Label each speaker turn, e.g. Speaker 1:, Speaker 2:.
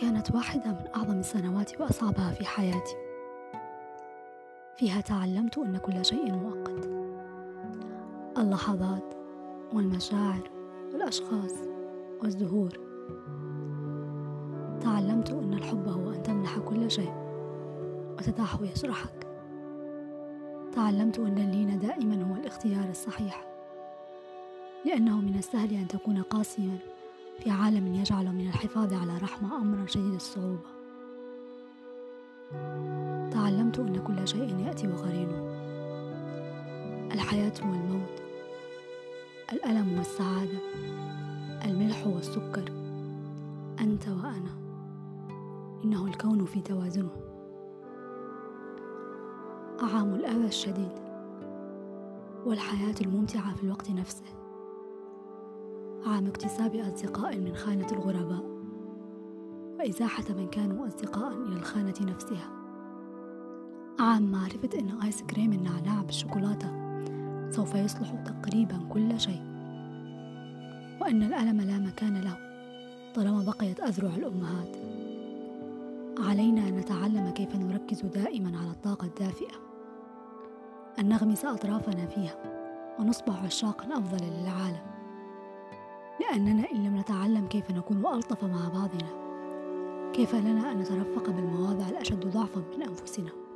Speaker 1: كانت واحدة من أعظم السنوات وأصعبها في حياتي. فيها تعلمت أن كل شيء مؤقت. اللحظات والمشاعر والأشخاص والزهور. تعلمت أن الحب هو أن تمنح كل شيء وتدعه يجرحك تعلمت أن اللين دائما هو الاختيار الصحيح. لأنه من السهل أن تكون قاسيا. في عالم يجعل من الحفاظ على رحمة أمرا شديد الصعوبة. تعلمت أن كل شيء يأتي وقرينه الحياة والموت الألم والسعادة الملح والسكر. أنت وأنا. إنه الكون في توازنه. أعام الأذى الشديد. والحياة الممتعة في الوقت نفسه. عام اكتساب أصدقاء من خانة الغرباء وإزاحة من كانوا أصدقاء إلى الخانة نفسها. عام معرفة أن آيس كريم النعناع بالشوكولاتة سوف يصلح تقريبا كل شيء وأن الألم لا مكان له طالما بقيت أذرع الأمهات. علينا أن نتعلم كيف نركز دائما على الطاقة الدافئة أن نغمس أطرافنا فيها ونصبح عشاقا أفضل للعالم. لأننا إن لم نتعلم كيف نكون ألطف مع بعضنا. كيف لنا أن نترفق بالمواضع الأشد ضعفا من أنفسنا؟